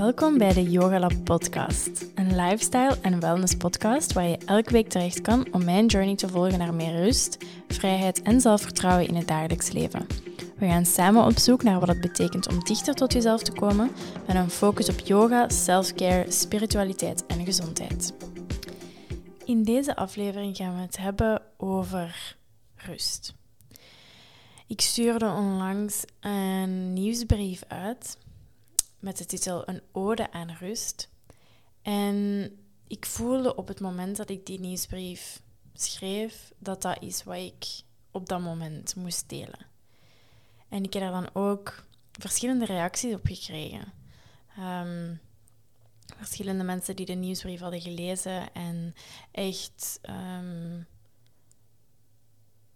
Welkom bij de Yoga Lab podcast, een lifestyle en wellness podcast waar je elke week terecht kan om mijn journey te volgen naar meer rust, vrijheid en zelfvertrouwen in het dagelijks leven. We gaan samen op zoek naar wat het betekent om dichter tot jezelf te komen met een focus op yoga, self-care, spiritualiteit en gezondheid. In deze aflevering gaan we het hebben over rust. Ik stuurde onlangs een nieuwsbrief uit met de titel Een ode aan rust. En ik voelde op het moment dat ik die nieuwsbrief schreef dat dat is wat ik op dat moment moest delen. En ik heb er dan ook verschillende reacties op gekregen. Ehm, verschillende mensen die de nieuwsbrief hadden gelezen en echt um,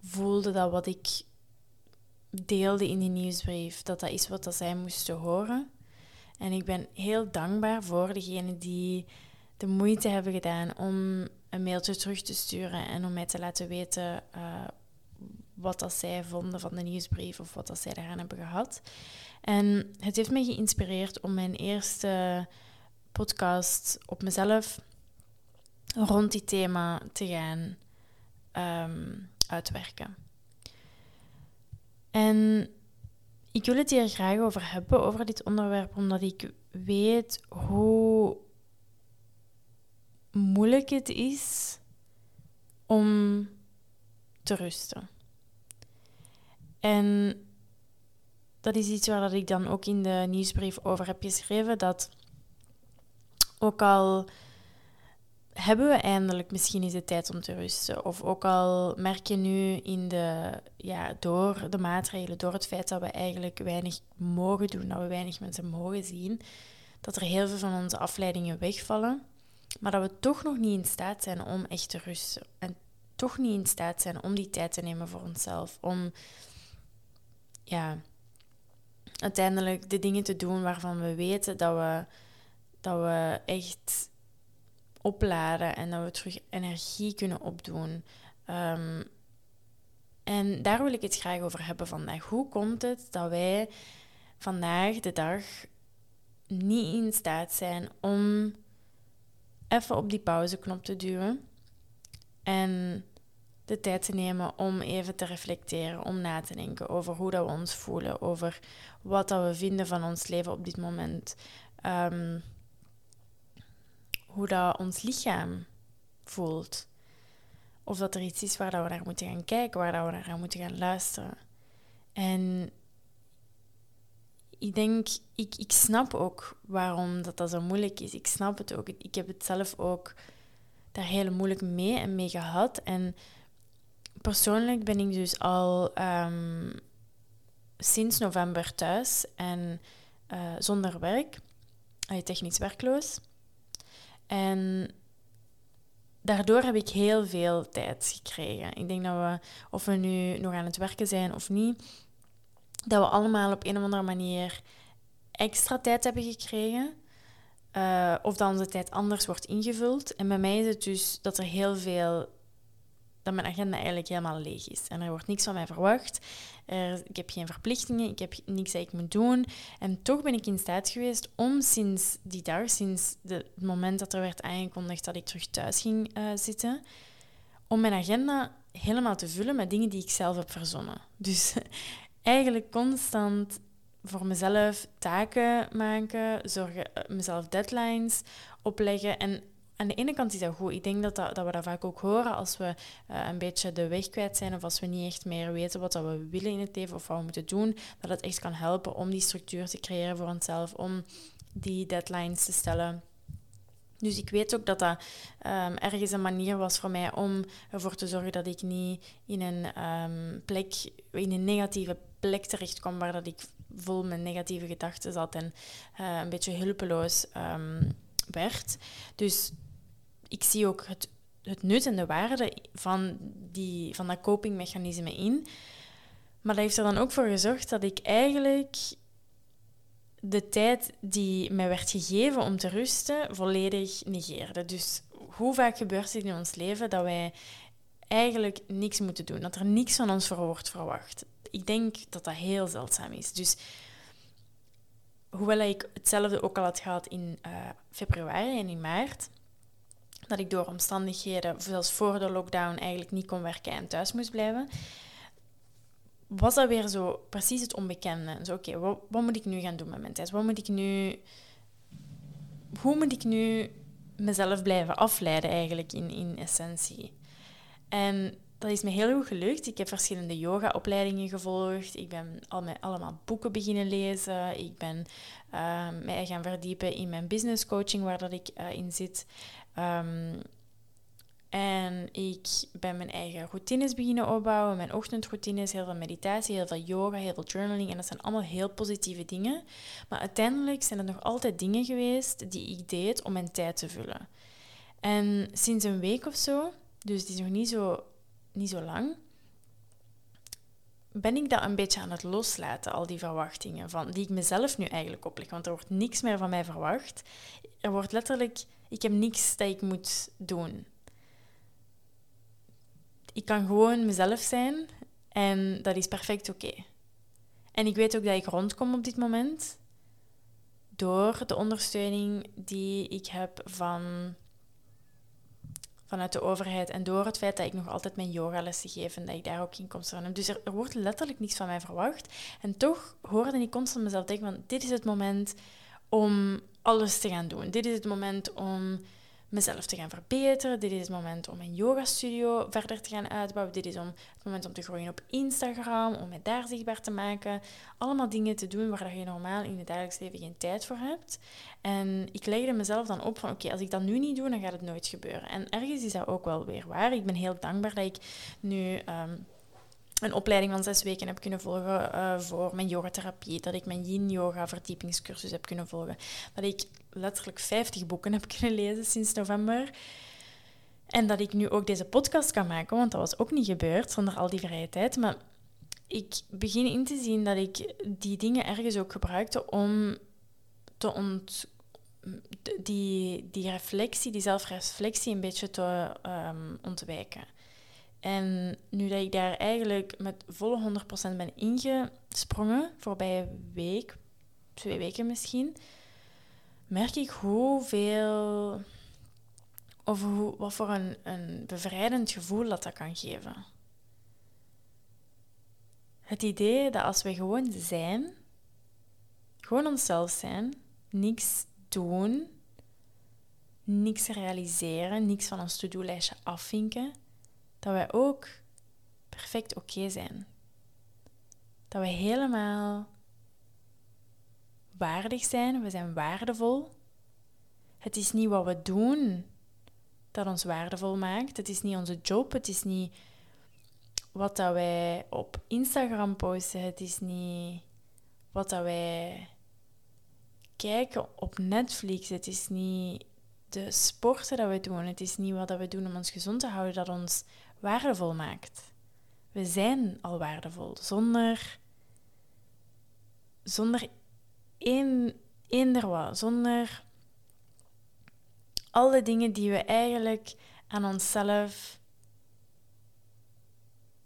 voelden dat wat ik deelde in die nieuwsbrief, dat dat is wat dat zij moesten horen. En ik ben heel dankbaar voor degenen die de moeite hebben gedaan om een mailtje terug te sturen en om mij te laten weten uh, wat dat zij vonden van de nieuwsbrief of wat dat zij daaraan hebben gehad. En het heeft mij geïnspireerd om mijn eerste podcast op mezelf rond die thema te gaan um, uitwerken. En ik wil het hier graag over hebben, over dit onderwerp, omdat ik weet hoe moeilijk het is om te rusten. En dat is iets waar dat ik dan ook in de nieuwsbrief over heb geschreven, dat ook al hebben we eindelijk misschien eens de tijd om te rusten. Of ook al merk je nu in de, ja, door de maatregelen, door het feit dat we eigenlijk weinig mogen doen, dat we weinig mensen mogen zien, dat er heel veel van onze afleidingen wegvallen. Maar dat we toch nog niet in staat zijn om echt te rusten. En toch niet in staat zijn om die tijd te nemen voor onszelf. Om ja, uiteindelijk de dingen te doen waarvan we weten dat we, dat we echt opladen en dat we terug energie kunnen opdoen. Um, en daar wil ik het graag over hebben vandaag. Hoe komt het dat wij vandaag de dag niet in staat zijn om even op die pauzeknop te duwen en de tijd te nemen om even te reflecteren, om na te denken over hoe dat we ons voelen, over wat dat we vinden van ons leven op dit moment. Um, hoe dat ons lichaam voelt. Of dat er iets is waar dat we naar moeten gaan kijken, waar dat we naar moeten gaan luisteren. En ik denk, ik, ik snap ook waarom dat, dat zo moeilijk is. Ik snap het ook. Ik heb het zelf ook daar heel moeilijk mee en mee gehad. En persoonlijk ben ik dus al um, sinds november thuis en uh, zonder werk, technisch werkloos. En daardoor heb ik heel veel tijd gekregen. Ik denk dat we, of we nu nog aan het werken zijn of niet, dat we allemaal op een of andere manier extra tijd hebben gekregen. Uh, of dat onze tijd anders wordt ingevuld. En bij mij is het dus dat er heel veel dat mijn agenda eigenlijk helemaal leeg is. En er wordt niks van mij verwacht. Ik heb geen verplichtingen, ik heb niks dat ik moet doen. En toch ben ik in staat geweest om sinds die dag, sinds het moment dat er werd aangekondigd dat ik terug thuis ging uh, zitten, om mijn agenda helemaal te vullen met dingen die ik zelf heb verzonnen. Dus eigenlijk constant voor mezelf taken maken, zorgen, eh, mezelf deadlines opleggen en aan de ene kant is dat goed. Ik denk dat, dat, dat we dat vaak ook horen als we uh, een beetje de weg kwijt zijn of als we niet echt meer weten wat dat we willen in het leven of wat we moeten doen. Dat het echt kan helpen om die structuur te creëren voor onszelf, om die deadlines te stellen. Dus ik weet ook dat dat um, ergens een manier was voor mij om ervoor te zorgen dat ik niet in een um, plek, in een negatieve plek terechtkom waar dat ik vol met negatieve gedachten zat en uh, een beetje hulpeloos um, werd. Dus ik zie ook het, nut en de waarde van, die, van dat copingmechanisme in. Maar dat heeft er dan ook voor gezorgd dat ik eigenlijk de tijd die mij werd gegeven om te rusten volledig negeerde. Dus hoe vaak gebeurt het in ons leven dat wij eigenlijk niks moeten doen, dat er niks van ons wordt verwacht? Ik denk dat dat heel zeldzaam is. Dus hoewel ik hetzelfde ook al had gehad in uh, februari en in maart, dat ik door omstandigheden, zelfs voor de lockdown, eigenlijk niet kon werken en thuis moest blijven, was dat weer zo precies het onbekende. Zo, oké, wat, wat, moet ik nu gaan doen met mijn tijd? Wat moet ik nu... Hoe moet ik nu mezelf blijven afleiden eigenlijk in, in essentie? En dat is me heel goed gelukt. Ik heb verschillende yoga-opleidingen gevolgd. Ik ben al met allemaal boeken beginnen lezen. Ik ben uh, mij gaan verdiepen in mijn business coaching, waar dat ik uh, in zit. Um, en ik ben mijn eigen routines beginnen opbouwen. Mijn ochtendroutines, heel veel meditatie, heel veel yoga, heel veel journaling. En dat zijn allemaal heel positieve dingen. Maar uiteindelijk zijn er nog altijd dingen geweest die ik deed om mijn tijd te vullen. En sinds een week of zo, dus het is nog niet zo, niet zo lang, ben ik dat een beetje aan het loslaten, al die verwachtingen van, die ik mezelf nu eigenlijk opleg. Want er wordt niks meer van mij verwacht. Er wordt letterlijk, ik heb niks dat ik moet doen ik kan gewoon mezelf zijn en dat is perfect oké. En ik weet ook dat ik rondkom op dit moment door de ondersteuning die ik heb van, vanuit de overheid en door het feit dat ik nog altijd mijn yogalessen geef en dat ik daar ook inkomsten heb. Dus er, er wordt letterlijk niets van mij verwacht. En toch hoorde ik constant mezelf denken van dit is het moment om alles te gaan doen. Dit is het moment om mezelf te gaan verbeteren. Dit is het moment om mijn yoga studio verder te gaan uitbouwen. Dit is om, het moment om te groeien op Instagram, om mij daar zichtbaar te maken. Allemaal dingen te doen waar je normaal in het dagelijks leven geen tijd voor hebt. En ik legde mezelf dan op van oké, als ik dat nu niet doe, dan gaat het nooit gebeuren. En ergens is dat ook wel weer waar. Ik ben heel dankbaar dat ik nu... Ehm, een opleiding van zes weken heb kunnen volgen uh, voor mijn yogatherapie. Dat ik mijn yin-yoga verdiepingscursus heb kunnen volgen. Dat ik letterlijk 50 boeken heb kunnen lezen sinds november. En dat ik nu ook deze podcast kan maken, want dat was ook niet gebeurd zonder al die vrije tijd. Maar ik begin in te zien dat ik die dingen ergens ook gebruikte om te die, die reflectie, die zelfreflectie een beetje te um, ontwijken. En nu dat ik daar eigenlijk met volle 100% ben ingesprongen, voorbije week, twee weken misschien, merk ik hoeveel, of wat voor een, een bevrijdend gevoel dat dat kan geven. Het idee dat als we gewoon zijn, gewoon onszelf zijn, niks doen, niks realiseren, niks van ons to-do-lijstje afvinken, dat wij ook perfect oké zijn. Dat we helemaal waardig zijn, we zijn waardevol. Het is niet wat we doen dat ons waardevol maakt. Het is niet onze job, het is niet wat dat wij op Instagram posten, het is niet wat dat wij kijken op Netflix, het is niet de sporten dat we doen, het is niet wat dat we doen om ons gezond te houden dat ons waardevol maakt. We zijn al waardevol, zonder, zonder één, eender wat, zonder alle dingen die we eigenlijk aan onszelf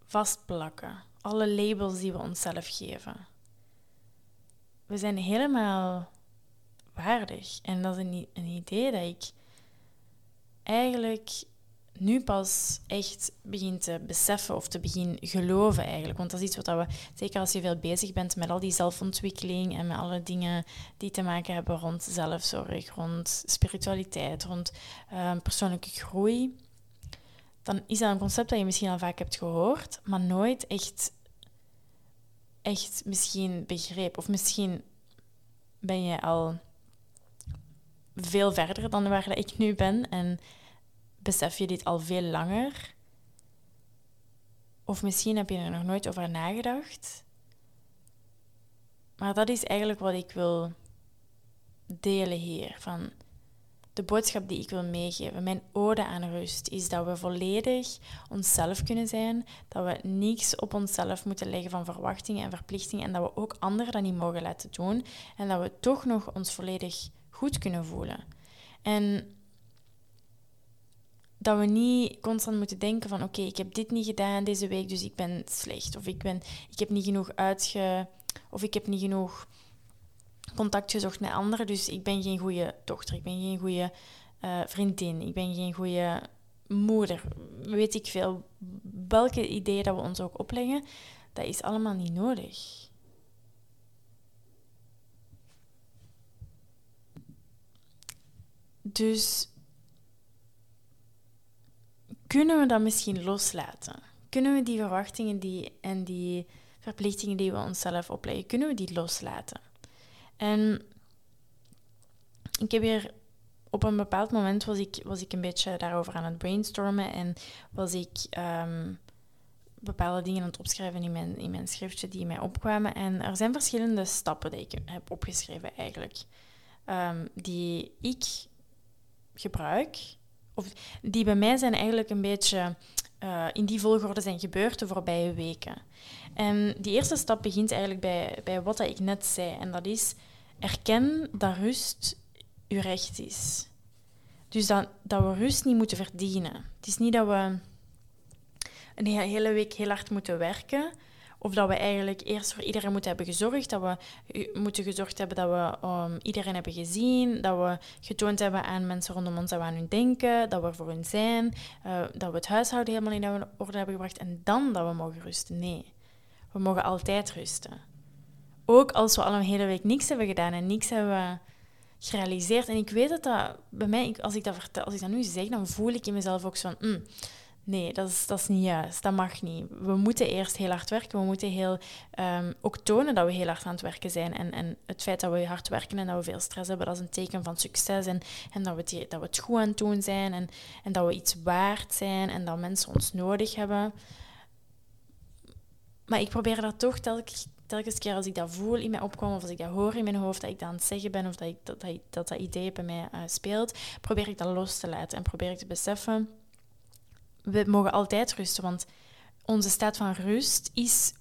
vastplakken. Alle labels die we onszelf geven. We zijn helemaal waardig. En dat is een, een idee dat ik eigenlijk nu pas echt begin te beseffen of te begin geloven eigenlijk. Want dat is iets wat we, zeker als je veel bezig bent met al die zelfontwikkeling en met alle dingen die te maken hebben rond zelfzorg, rond spiritualiteit, rond ehm, persoonlijke groei, dan is dat een concept dat je misschien al vaak hebt gehoord, maar nooit echt, echt misschien begreep. Of misschien ben je al veel verder dan waar ik nu ben en besef je dit al veel langer? Of misschien heb je er nog nooit over nagedacht. Maar dat is eigenlijk wat ik wil delen hier. Van de boodschap die ik wil meegeven, mijn ode aan rust, is dat we volledig onszelf kunnen zijn. Dat we niets op onszelf moeten leggen van verwachtingen en verplichtingen. En dat we ook anderen dat niet mogen laten doen. En dat we toch nog ons volledig goed kunnen voelen. En dat we niet constant moeten denken van oké, ik heb dit niet gedaan deze week, dus ik ben slecht. Of ik, ben, ik heb niet genoeg uitge... Of ik heb niet genoeg contact gezocht met anderen. Dus ik ben geen goede dochter, ik ben geen goede uh, vriendin, ik ben geen goede moeder. Weet ik veel. Welke ideeën dat we ons ook opleggen, dat is allemaal niet nodig. Dus kunnen we dat misschien loslaten? Kunnen we die verwachtingen die, en die verplichtingen die we onszelf opleggen, kunnen we die loslaten? En ik heb hier op een bepaald moment was ik, was ik een beetje daarover aan het brainstormen en was ik ehm, bepaalde dingen aan het opschrijven in mijn, in mijn schriftje die mij opkwamen. En er zijn verschillende stappen die ik heb opgeschreven eigenlijk, ehm, die ik gebruik, of die bij mij zijn eigenlijk een beetje uh, in die volgorde zijn gebeurd de voorbije weken. En die eerste stap begint eigenlijk bij, bij wat ik net zei. En dat is erken dat rust uw recht is. Dus dat we rust niet moeten verdienen. Het is niet dat we een hele week heel hard moeten werken. Of dat we eigenlijk eerst voor iedereen moeten hebben gezorgd. Dat we moeten gezorgd hebben dat we um, iedereen hebben gezien. Dat we getoond hebben aan mensen rondom ons dat we aan hun denken. Dat we er voor hun zijn. Uh, dat we het huishouden helemaal in orde hebben gebracht. En dan dat we mogen rusten. Nee. We mogen altijd rusten. Ook als we al een hele week niks hebben gedaan en niks hebben gerealiseerd. En ik weet dat dat bij mij, als ik dat, vertel, als ik dat nu zeg, dan voel ik in mezelf ook van... Mm, nee, dat is, dat is niet juist. Dat mag niet. We moeten eerst heel hard werken. We moeten heel, um, ook tonen dat we heel hard aan het werken zijn. En, en het feit dat we hard werken en dat we veel stress hebben, dat is een teken van succes. En, en dat, we het, dat we het goed aan het doen zijn. En, en dat we iets waard zijn. En dat mensen ons nodig hebben. Maar ik probeer dat toch telkens, telkens keer als ik dat voel in mij opkomen of als ik dat hoor in mijn hoofd, dat ik dat aan het zeggen ben of dat ik, dat, dat, dat, idee bij mij uh, speelt, probeer ik dat los te laten en probeer ik te beseffen, we mogen altijd rusten, want onze staat van rust is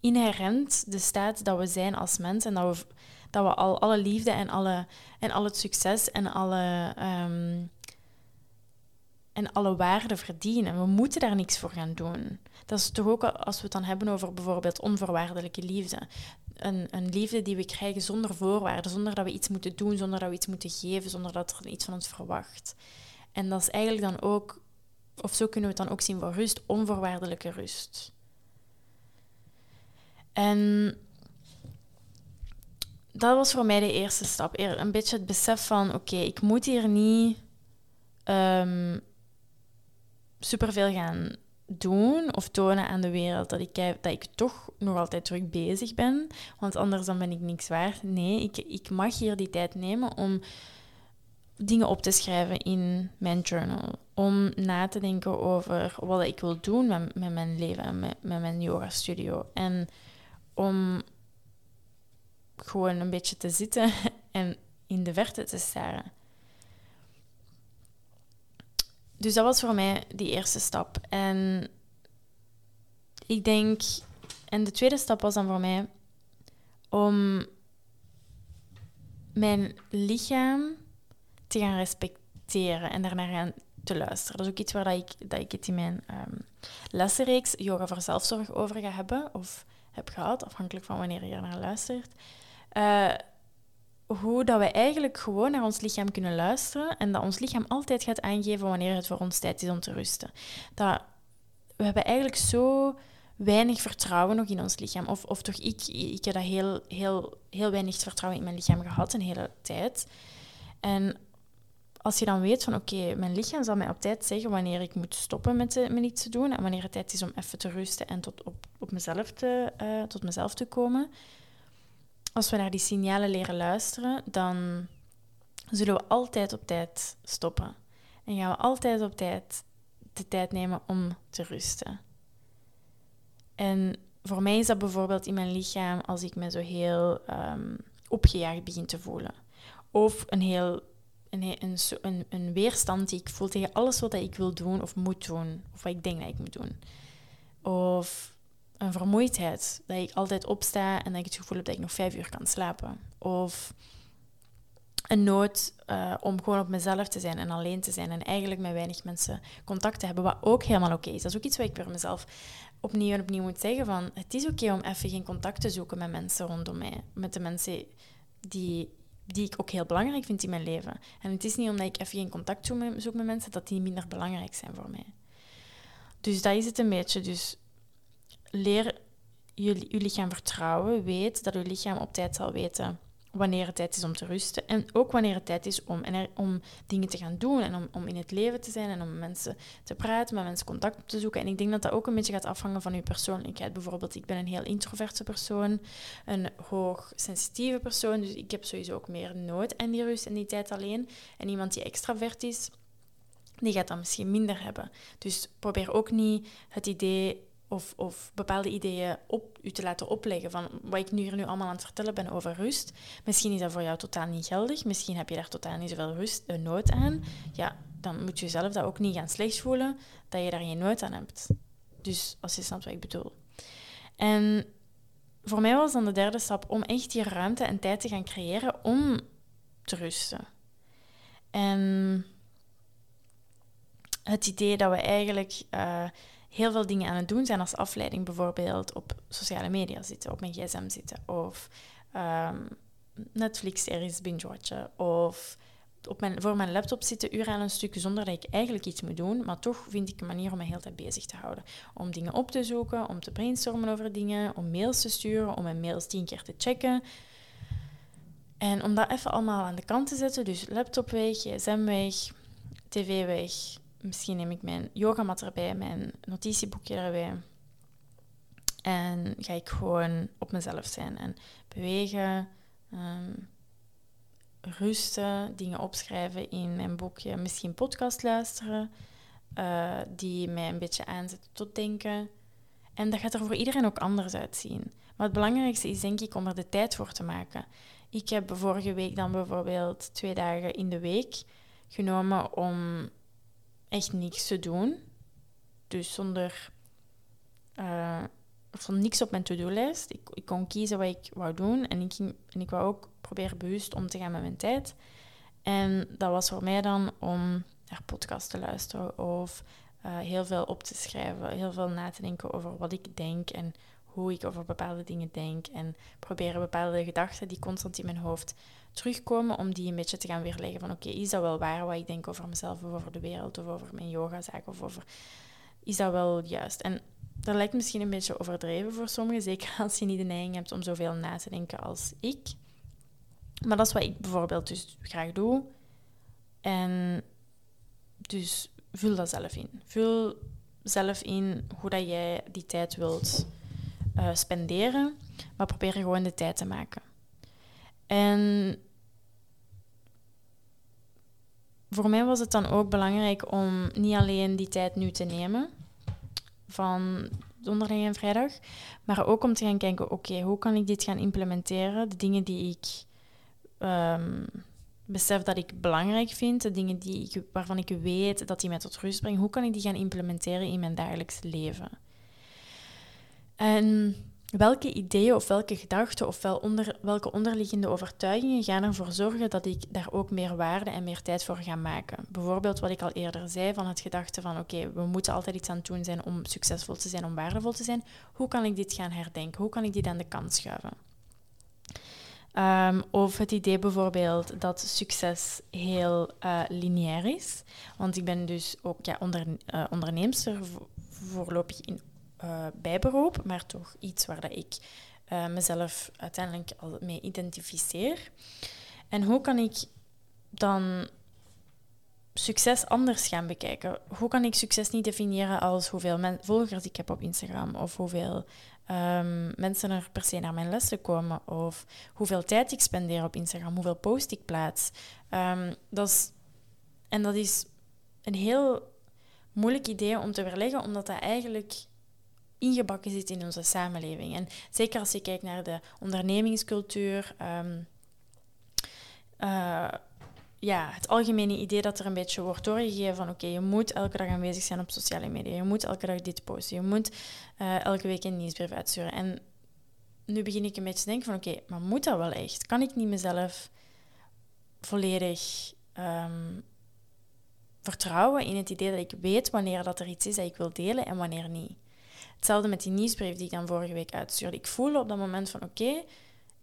inherent de staat dat we zijn als mens en dat we, dat we al alle liefde en, alle, en al het succes en alle, um, en alle waarde verdienen. We moeten daar niks voor gaan doen. Dat is toch ook als we het dan hebben over bijvoorbeeld onvoorwaardelijke liefde. Een, een liefde die we krijgen zonder voorwaarden, zonder dat we iets moeten doen, zonder dat we iets moeten geven, zonder dat er iets van ons verwacht. En dat is eigenlijk dan ook, of zo kunnen we het dan ook zien voor rust, onvoorwaardelijke rust. En dat was voor mij de eerste stap. Een beetje het besef van, oké, ik moet hier niet um, superveel gaan doen of tonen aan de wereld dat ik, dat ik toch nog altijd druk bezig ben, want anders dan ben ik niks waard. Nee, ik, ik mag hier die tijd nemen om dingen op te schrijven in mijn journal. Om na te denken over wat ik wil doen met, met mijn leven en met, met mijn yoga studio. En om gewoon een beetje te zitten en in de verte te staren. Dus dat was voor mij die eerste stap. En ik denk, en de tweede stap was dan voor mij om mijn lichaam te gaan respecteren en daarnaar gaan te luisteren. Dat is ook iets waar dat ik, dat ik het in mijn um, lessenreeks Yoga voor Zelfzorg over ga hebben of heb gehad, afhankelijk van wanneer je er naar luistert. Uh, hoe dat we eigenlijk gewoon naar ons lichaam kunnen luisteren en dat ons lichaam altijd gaat aangeven wanneer het voor ons tijd is om te rusten. Dat, we hebben eigenlijk zo weinig vertrouwen nog in ons lichaam. Of, of toch ik, ik heb dat heel, heel, heel weinig vertrouwen in mijn lichaam gehad een hele tijd. En als je dan weet van oké, mijn lichaam zal mij op tijd zeggen wanneer ik moet stoppen met, met iets te doen en wanneer het tijd is om even te rusten en tot op, op mezelf te, uh, tot mezelf te komen, als we naar die signalen leren luisteren, dan zullen we altijd op tijd stoppen. En gaan we altijd op tijd de tijd nemen om te rusten. En voor mij is dat bijvoorbeeld in mijn lichaam als ik me zo heel um, opgejaagd begin te voelen. Of een heel een, een, een, weerstand die ik voel tegen alles wat ik wil doen of moet doen. Of wat ik denk dat ik moet doen. Of een vermoeidheid. Dat ik altijd opsta en dat ik het gevoel heb dat ik nog vijf uur kan slapen. Of een nood uh, om gewoon op mezelf te zijn en alleen te zijn. En eigenlijk met weinig mensen contact te hebben, wat ook helemaal oké is. Dat is ook iets wat ik voor mezelf opnieuw en opnieuw moet zeggen. Van, het is oké om even geen contact te zoeken met mensen rondom mij. Met de mensen die, die ik ook heel belangrijk vind in mijn leven. En het is niet omdat ik even geen contact zoek met, mensen dat die minder belangrijk zijn voor mij. Dus dat is het een beetje. Dus leer je, je lichaam vertrouwen. Weet dat je lichaam op tijd zal weten wanneer het tijd is om te rusten. En ook wanneer het tijd is om, om dingen te gaan doen en om, om in het leven te zijn en om mensen te praten, met mensen contact op te zoeken. En ik denk dat dat ook een beetje gaat afhangen van je persoonlijkheid. Bijvoorbeeld, ik ben een heel introverte persoon, een hoogsensitieve persoon, dus ik heb sowieso ook meer nood aan die rust en die tijd alleen. En iemand die extravert is, die gaat dat misschien minder hebben. Dus probeer ook niet het idee of, of bepaalde ideeën op u te laten opleggen van wat ik nu hier nu allemaal aan het vertellen ben over rust. Misschien is dat voor jou totaal niet geldig. Misschien heb je daar totaal niet zoveel rust, een nood aan. Ja, dan moet je zelf dat ook niet gaan slecht voelen dat je daar geen nood aan hebt. Dus als je snapt wat ik bedoel. En voor mij was dan de derde stap om echt die ruimte en tijd te gaan creëren om te rusten. En het idee dat we eigenlijk uh, heel veel dingen aan het doen zijn als afleiding, bijvoorbeeld op sociale media zitten, op mijn gsm zitten, of um, Netflix-series binge-watchen, of op mijn, voor mijn laptop zitten uren aan een stuk zonder dat ik eigenlijk iets moet doen, maar toch vind ik een manier om me heel tijd bezig te houden. Om dingen op te zoeken, om te brainstormen over dingen, om mails te sturen, om mijn mails tien keer te checken. En om dat even allemaal aan de kant te zetten, dus laptop weg, gsm weg, tv weg, Misschien neem ik mijn yogamat erbij, mijn notitieboekje erbij. En ga ik gewoon op mezelf zijn en bewegen, ehm, rusten, dingen opschrijven in mijn boekje. Misschien podcast luisteren, uh, die mij een beetje aanzetten tot denken. En dat gaat er voor iedereen ook anders uitzien. Maar het belangrijkste is denk ik om er de tijd voor te maken. Ik heb vorige week dan bijvoorbeeld twee dagen in de week genomen om echt niks te doen. Dus zonder uh, van niks op mijn to-do-lijst. Ik, ik, kon kiezen wat ik wou doen en ik, ging, en ik wou ook proberen bewust om te gaan met mijn tijd. En dat was voor mij dan om naar podcasts te luisteren of uh, heel veel op te schrijven, heel veel na te denken over wat ik denk en hoe ik over bepaalde dingen denk en proberen bepaalde gedachten die constant in mijn hoofd terugkomen om die een beetje te gaan weerleggen van oké, is dat wel waar wat ik denk over mezelf of over de wereld of over mijn yogazaak of over... Is dat wel juist? En dat lijkt misschien een beetje overdreven voor sommigen, zeker als je niet de neiging hebt om zoveel na te denken als ik. Maar dat is wat ik bijvoorbeeld dus graag doe. En dus vul dat zelf in. Vul zelf in hoe dat jij die tijd wilt uh, spenderen, maar probeer gewoon de tijd te maken. En voor mij was het dan ook belangrijk om niet alleen die tijd nu te nemen van donderdag en vrijdag, maar ook om te gaan kijken, oké, hoe kan ik dit gaan implementeren? De dingen die ik um, besef dat ik belangrijk vind, de dingen die ik, waarvan ik weet dat die mij tot rust brengen, hoe kan ik die gaan implementeren in mijn dagelijks leven? En welke ideeën of welke gedachten of wel onder, welke onderliggende overtuigingen gaan ervoor zorgen dat ik daar ook meer waarde en meer tijd voor ga maken? Bijvoorbeeld wat ik al eerder zei van het gedachte van oké, we moeten altijd iets aan het doen zijn om succesvol te zijn, om waardevol te zijn. Hoe kan ik dit gaan herdenken? Hoe kan ik dit aan de kant schuiven? Um, of het idee bijvoorbeeld dat succes heel uh, lineair is. Want ik ben dus ook ja, uh, onderneemster voorlopig in uh, bijberoep, maar toch iets waar dat ik uh, mezelf uiteindelijk al mee identificeer. En hoe kan ik dan succes anders gaan bekijken? Hoe kan ik succes niet definiëren als hoeveel volgers ik heb op Instagram of hoeveel um, mensen er per se naar mijn lessen komen of hoeveel tijd ik spendeer op Instagram, hoeveel post ik plaats? Um, dat is, en dat is een heel moeilijk idee om te weerleggen, omdat dat eigenlijk ingebakken zit in onze samenleving. En zeker als je kijkt naar de ondernemingscultuur, ehm, eh, ja, het algemene idee dat er een beetje wordt doorgegeven van oké, je moet elke dag aanwezig zijn op sociale media, je moet elke dag dit posten, je moet uh, elke week een nieuwsbrief uitsturen. En nu begin ik een beetje te denken van oké, maar moet dat wel echt? Kan ik niet mezelf volledig um, vertrouwen in het idee dat ik weet wanneer dat er iets is dat ik wil delen en wanneer niet? Hetzelfde met die nieuwsbrief die ik dan vorige week uitstuurde. Ik voelde op dat moment van oké,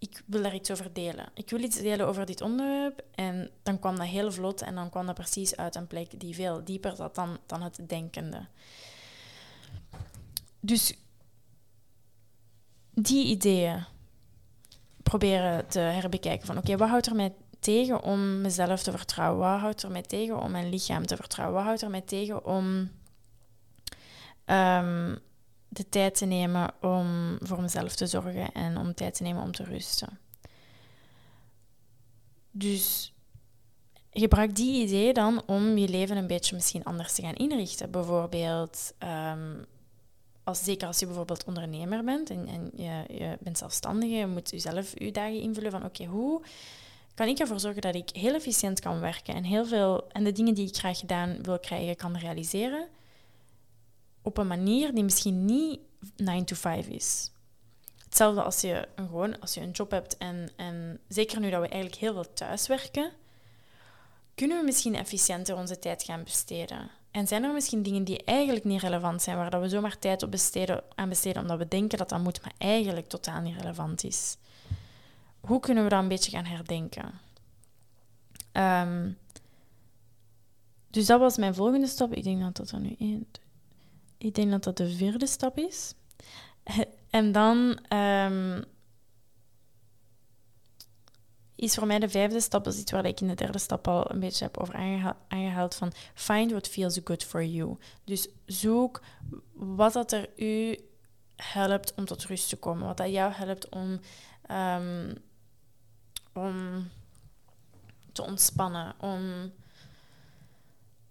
ik wil daar iets over delen. Ik wil iets delen over dit onderwerp. En dan kwam dat heel vlot en dan kwam dat precies uit een plek die veel dieper zat dan, dan het denkende. Dus die ideeën proberen te herbekijken. Van oké, wat houdt er mij tegen om mezelf te vertrouwen? Wat houdt er mij tegen om mijn lichaam te vertrouwen? Wat houdt er mij tegen om ehm, de tijd te nemen om voor mezelf te zorgen en om tijd te nemen om te rusten? Dus gebruik die idee dan om je leven een beetje misschien anders te gaan inrichten. Bijvoorbeeld ehm, als, zeker als je bijvoorbeeld ondernemer bent en, en je, je, bent zelfstandige, je moet jezelf je dagen invullen van oké, hoe kan ik ervoor zorgen dat ik heel efficiënt kan werken en heel veel en de dingen die ik graag gedaan wil krijgen kan realiseren op een manier die misschien niet 9 to 5 is. Hetzelfde als je een, gewoon, als je een job hebt en, en zeker nu dat we eigenlijk heel veel thuiswerken, kunnen we misschien efficiënter onze tijd gaan besteden. En zijn er misschien dingen die eigenlijk niet relevant zijn, waar dat we zomaar tijd op besteden, aan besteden omdat we denken dat dat moet, maar eigenlijk totaal niet relevant is? Hoe kunnen we dat een beetje gaan herdenken? Ehm, dus dat was mijn volgende stap. Ik denk dat dat er nu één. Ik denk dat dat de vierde stap is. En dan ehm, is voor mij de vijfde stap, dat is iets waar ik in de derde stap al een beetje heb over aangehaald, van find what feels good for you. Dus zoek wat dat er u helpt om tot rust te komen, wat dat jou helpt om, um, om te ontspannen, om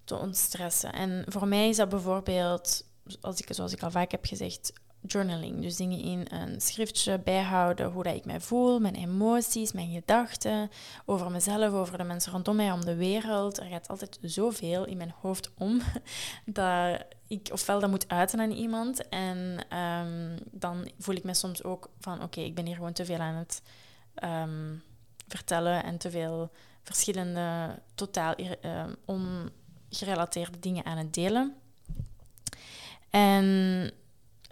te ontstressen. En voor mij is dat bijvoorbeeld, als ik, zoals ik al vaak heb gezegd, journaling. Dus dingen in een schriftje bijhouden, hoe dat ik mij voel, mijn emoties, mijn gedachten, over mezelf, over de mensen rondom mij, om de wereld. Er gaat altijd zoveel in mijn hoofd om dat ik ofwel dat moet uiten aan iemand en ehm, dan voel ik me soms ook van oké, ik ben hier gewoon te veel aan het ehm, vertellen en te veel verschillende totaal uh, ongerelateerde dingen aan het delen. En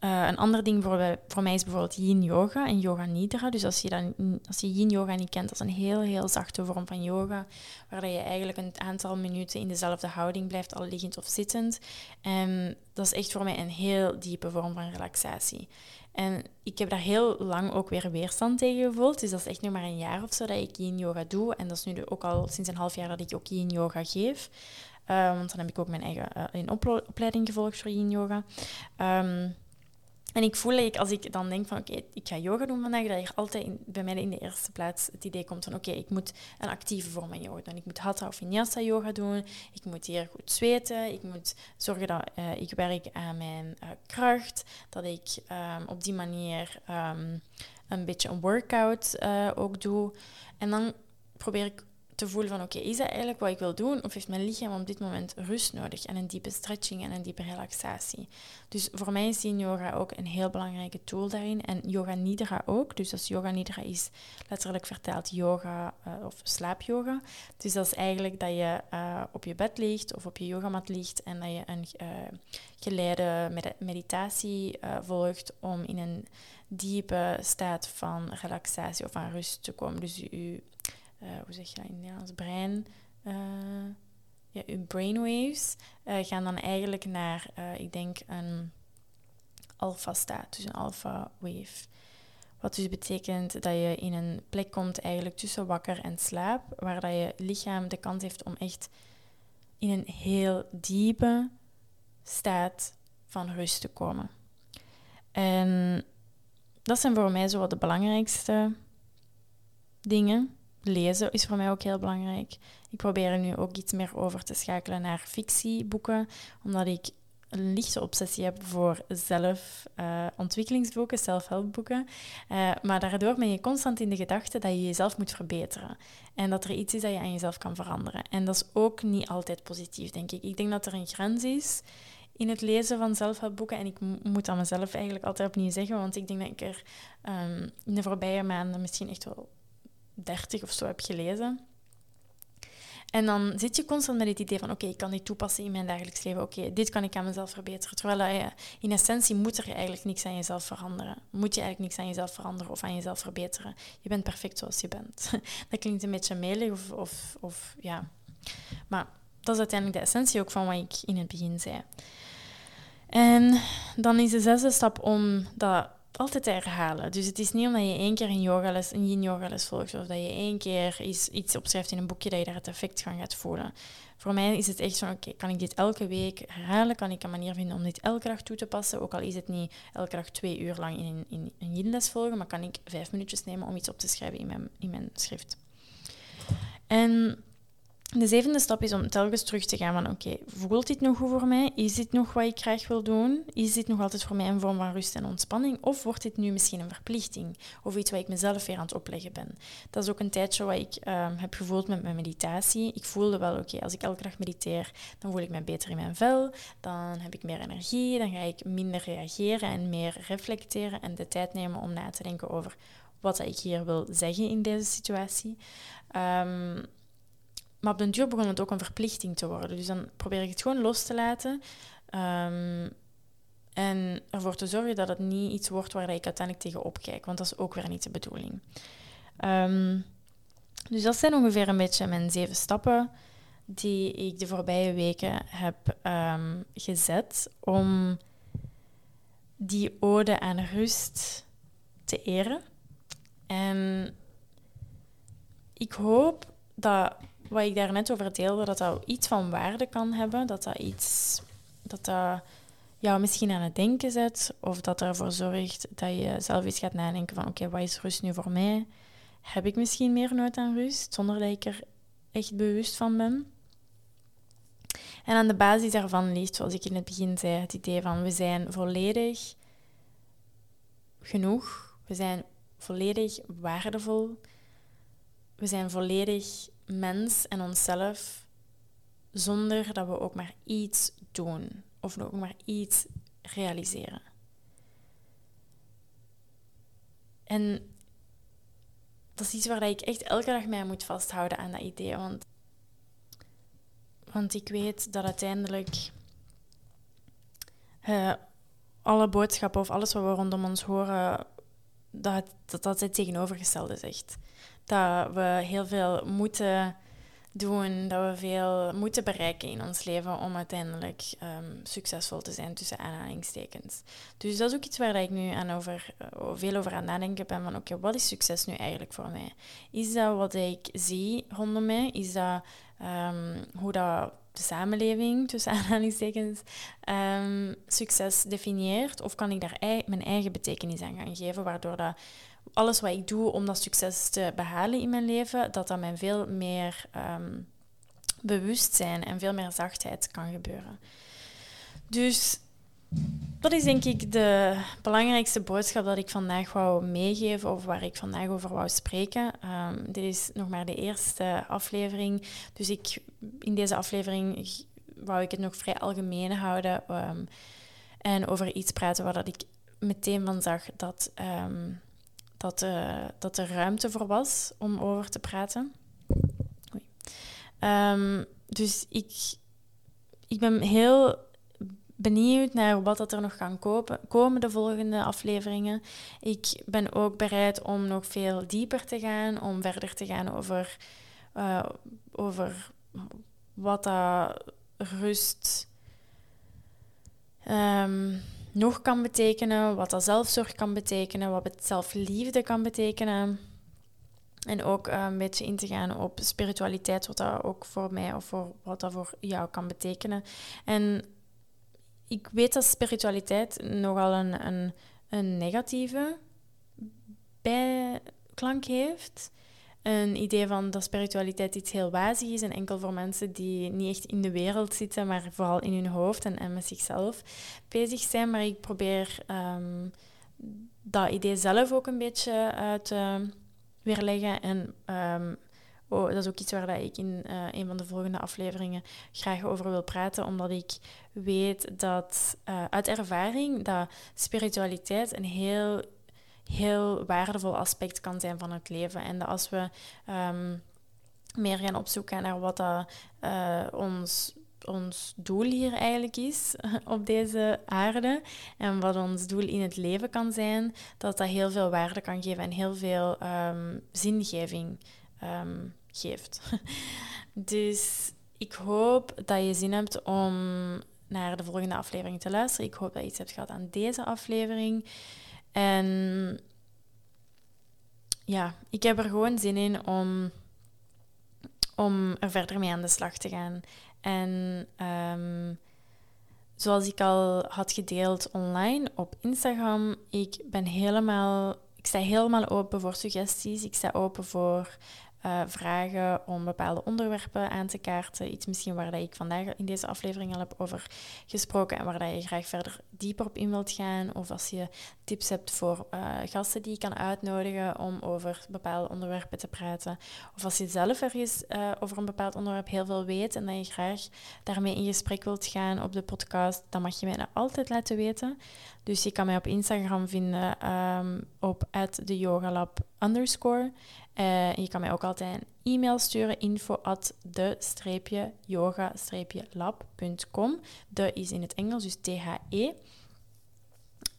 uh, een ander ding voor, voor mij is bijvoorbeeld yin yoga en yoga nidra. Dus als je, dan, als je yin yoga niet kent, dat is een heel, heel zachte vorm van yoga. Waar je eigenlijk een aantal minuten in dezelfde houding blijft, al liggend of zittend. En dat is echt voor mij een heel diepe vorm van relaxatie. En ik heb daar heel lang ook weer weerstand tegen gevoeld. Dus dat is echt nu maar een jaar of zo dat ik yin yoga doe. En dat is nu ook al sinds een half jaar dat ik ook yin yoga geef. Uh, want dan heb ik ook mijn eigen uh, opleiding gevolgd voor yin yoga. Um, en ik voel like, als ik dan denk van oké, ik ga yoga doen vandaag, dat er altijd bij mij in de eerste plaats het idee komt van oké, ik moet een actieve vorm van yoga doen. Ik moet hatha of vinyasa yoga doen. Ik moet hier goed zweten. Ik moet zorgen dat uh, ik werk aan mijn uh, kracht. Dat ik um, op die manier een beetje een workout ook doe. En dan probeer ik te voelen van oké, is dat eigenlijk wat ik wil doen? Of heeft mijn lichaam op dit moment rust nodig en een diepe stretching en een diepe relaxatie? Dus voor mij is yoga ook een heel belangrijke tool daarin. En yoga nidra ook. Dus als yoga nidra is letterlijk vertaald yoga uh, of slaapyoga. Dus dat is eigenlijk dat je uh, op je bed ligt of op je yogamat ligt en dat je een uh, geleide meditatie volgt om in een diepe staat van relaxatie of van rust te komen. Dus je uh, hoe zeg je dat in Nederlands, brein, uh, ja, je brainwaves uh, gaan dan eigenlijk naar, ik denk, een alpha-staat, dus een alpha-wave. Wat dus betekent dat je in een plek komt eigenlijk tussen wakker en slaap, waar dat je lichaam de kans heeft om echt in een heel diepe staat van rust te komen. En dat zijn voor mij zo de belangrijkste dingen lezen is voor mij ook heel belangrijk. Ik probeer er nu ook iets meer over te schakelen naar fictieboeken, omdat ik een lichte obsessie heb voor zelfontwikkelingsboeken, uh, self-helpboeken. Uh, maar daardoor ben je constant in de gedachte dat je jezelf moet verbeteren. En dat er iets is dat je aan jezelf kan veranderen. En dat is ook niet altijd positief, denk ik. Ik denk dat er een grens is in het lezen van zelfhelpboeken. En ik moet dat mezelf eigenlijk altijd opnieuw zeggen, want ik denk dat ik er um, in de voorbije maanden misschien echt wel 30 of zo heb gelezen. En dan zit je constant met het idee van, oké, ik kan dit toepassen in mijn dagelijks leven. Oké, dit kan ik aan mezelf verbeteren. Terwijl je, in essentie moet er eigenlijk niks aan jezelf veranderen. Moet je eigenlijk niks aan jezelf veranderen of aan jezelf verbeteren. Je bent perfect zoals je bent. dat klinkt een beetje melig of, of, of ja. Maar dat is uiteindelijk de essentie ook van wat ik in het begin zei. En dan is de zesde stap om dat altijd herhalen. Dus het is niet omdat je één keer een yogales, een yin yogales volgt of dat je één keer iets, iets opschrijft in een boekje dat je daar het effect van gaat voelen. Voor mij is het echt zo, oké, kan ik dit elke week herhalen? Kan ik een manier vinden om dit elke dag toe te passen? Ook al is het niet elke dag twee uur lang in, in een yin-les volgen, maar kan ik vijf minuutjes nemen om iets op te schrijven in mijn, in mijn schrift. En de zevende stap is om telkens terug te gaan van oké, voelt dit nog goed voor mij? Is dit nog wat ik graag wil doen? Is dit nog altijd voor mij een vorm van rust en ontspanning? Of wordt dit nu misschien een verplichting? Of iets wat ik mezelf weer aan het opleggen ben? Dat is ook een tijdje wat ik ehm, heb gevoeld met mijn meditatie. Ik voelde wel oké, als ik elke dag mediteer, dan voel ik me beter in mijn vel. Dan heb ik meer energie, dan ga ik minder reageren en meer reflecteren en de tijd nemen om na te denken over wat ik hier wil zeggen in deze situatie. Um, maar op den duur begon het ook een verplichting te worden. Dus dan probeer ik het gewoon los te laten. Um, en ervoor te zorgen dat het niet iets wordt waar ik uiteindelijk tegen opkijk. Want dat is ook weer niet de bedoeling. Um, dus dat zijn ongeveer een beetje mijn zeven stappen die ik de voorbije weken heb um, gezet om die ode aan rust te eren. En ik hoop dat wat ik daarnet over deelde, dat dat iets van waarde kan hebben. Dat dat iets... Dat dat jou misschien aan het denken zet. Of dat ervoor zorgt dat je zelf eens gaat nadenken van... Oké, wat is rust nu voor mij? Heb ik misschien meer nood aan rust? Zonder dat ik er echt bewust van ben. En aan de basis daarvan ligt, zoals ik in het begin zei, het idee van we zijn volledig genoeg. We zijn volledig waardevol. We zijn volledig mens en onszelf zonder dat we ook maar iets doen of ook maar iets realiseren. En dat is iets waar ik echt elke dag mee moet vasthouden aan dat idee. Want, want ik weet dat uiteindelijk uh, alle boodschappen of alles wat we rondom ons horen, dat dat, dat het tegenovergestelde zegt dat we heel veel moeten doen, dat we veel moeten bereiken in ons leven om uiteindelijk um, succesvol te zijn, tussen aanhalingstekens. Dus dat is ook iets waar ik nu aan over, uh, veel over aan nadenken ben, van oké, wat is succes nu eigenlijk voor mij? Is dat wat ik zie rondom mij? Is dat um, hoe dat de samenleving, tussen aanhalingstekens, um, succes definieert? Of kan ik daar mijn eigen betekenis aan gaan geven, waardoor dat alles wat ik doe om dat succes te behalen in mijn leven, dat dat mij veel meer um, bewustzijn en veel meer zachtheid kan gebeuren. Dus dat is denk ik de belangrijkste boodschap dat ik vandaag wou meegeven of waar ik vandaag over wou spreken. Um, dit is nog maar de eerste aflevering, dus ik, in deze aflevering wou ik het nog vrij algemeen houden um, en over iets praten waar dat ik meteen van zag dat dat, uh, dat er ruimte voor was om over te praten. Um, dus ik, ik ben heel benieuwd naar wat dat er nog kan kopen, komen de volgende afleveringen. Ik ben ook bereid om nog veel dieper te gaan, om verder te gaan over, uh, over wat dat rust. Um, nog kan betekenen, wat dat zelfzorg kan betekenen, wat het zelfliefde kan betekenen. En ook uh, een beetje in te gaan op spiritualiteit, wat dat ook voor mij of voor wat dat voor jou kan betekenen. En ik weet dat spiritualiteit nogal een, een, een negatieve bijklank heeft een idee van dat spiritualiteit iets heel wazig is en enkel voor mensen die niet echt in de wereld zitten, maar vooral in hun hoofd en, en met zichzelf bezig zijn. Maar ik probeer ehm, dat idee zelf ook een beetje uit te weerleggen. En oh, dat is ook iets waar dat ik in uh, een van de volgende afleveringen graag over wil praten, omdat ik weet dat uh, uit ervaring dat spiritualiteit een heel heel waardevol aspect kan zijn van het leven. En dat als we um, meer gaan opzoeken naar wat dat, eh, ons, ons doel hier eigenlijk is op deze aarde. En wat ons doel in het leven kan zijn. Dat dat heel veel waarde kan geven en heel veel ehm, zingeving ehm, geeft. dus ik hoop dat je zin hebt om naar de volgende aflevering te luisteren. Ik hoop dat je iets hebt gehad aan deze aflevering. En ja, ik heb er gewoon zin in om, om er verder mee aan de slag te gaan. En um, zoals ik al had gedeeld online op Instagram, ik ben helemaal, ik sta helemaal open voor suggesties. Ik sta open voor uh, vragen om bepaalde onderwerpen aan te kaarten. Iets misschien waar dat ik vandaag in deze aflevering al heb over gesproken en waar dat je graag verder dieper op in wilt gaan. Of als je tips hebt voor uh, gasten die je kan uitnodigen om over bepaalde onderwerpen te praten. Of als je zelf ergens uh, over een bepaald onderwerp heel veel weet en dat je graag daarmee in gesprek wilt gaan op de podcast, dan mag je mij dat altijd laten weten. Dus je kan mij op Instagram vinden um, op @theyogalab underscore. Uh, je kan mij ook altijd een e-mail sturen, info at de-yoga-lab.com. De is in het Engels, dus T-H-E.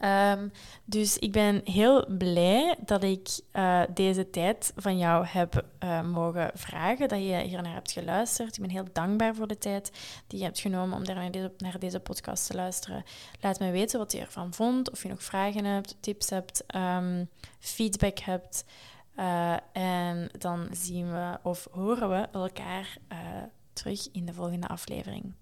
Um, dus ik ben heel blij dat ik uh, deze tijd van jou heb uh, mogen vragen, dat je hier naar hebt geluisterd. Ik ben heel dankbaar voor de tijd die je hebt genomen om naar deze, naar deze podcast te luisteren. Laat me weten wat je ervan vond, of je nog vragen hebt, tips hebt, um, feedback hebt. Uh, en dan zien we of horen we elkaar uh, terug in de volgende aflevering.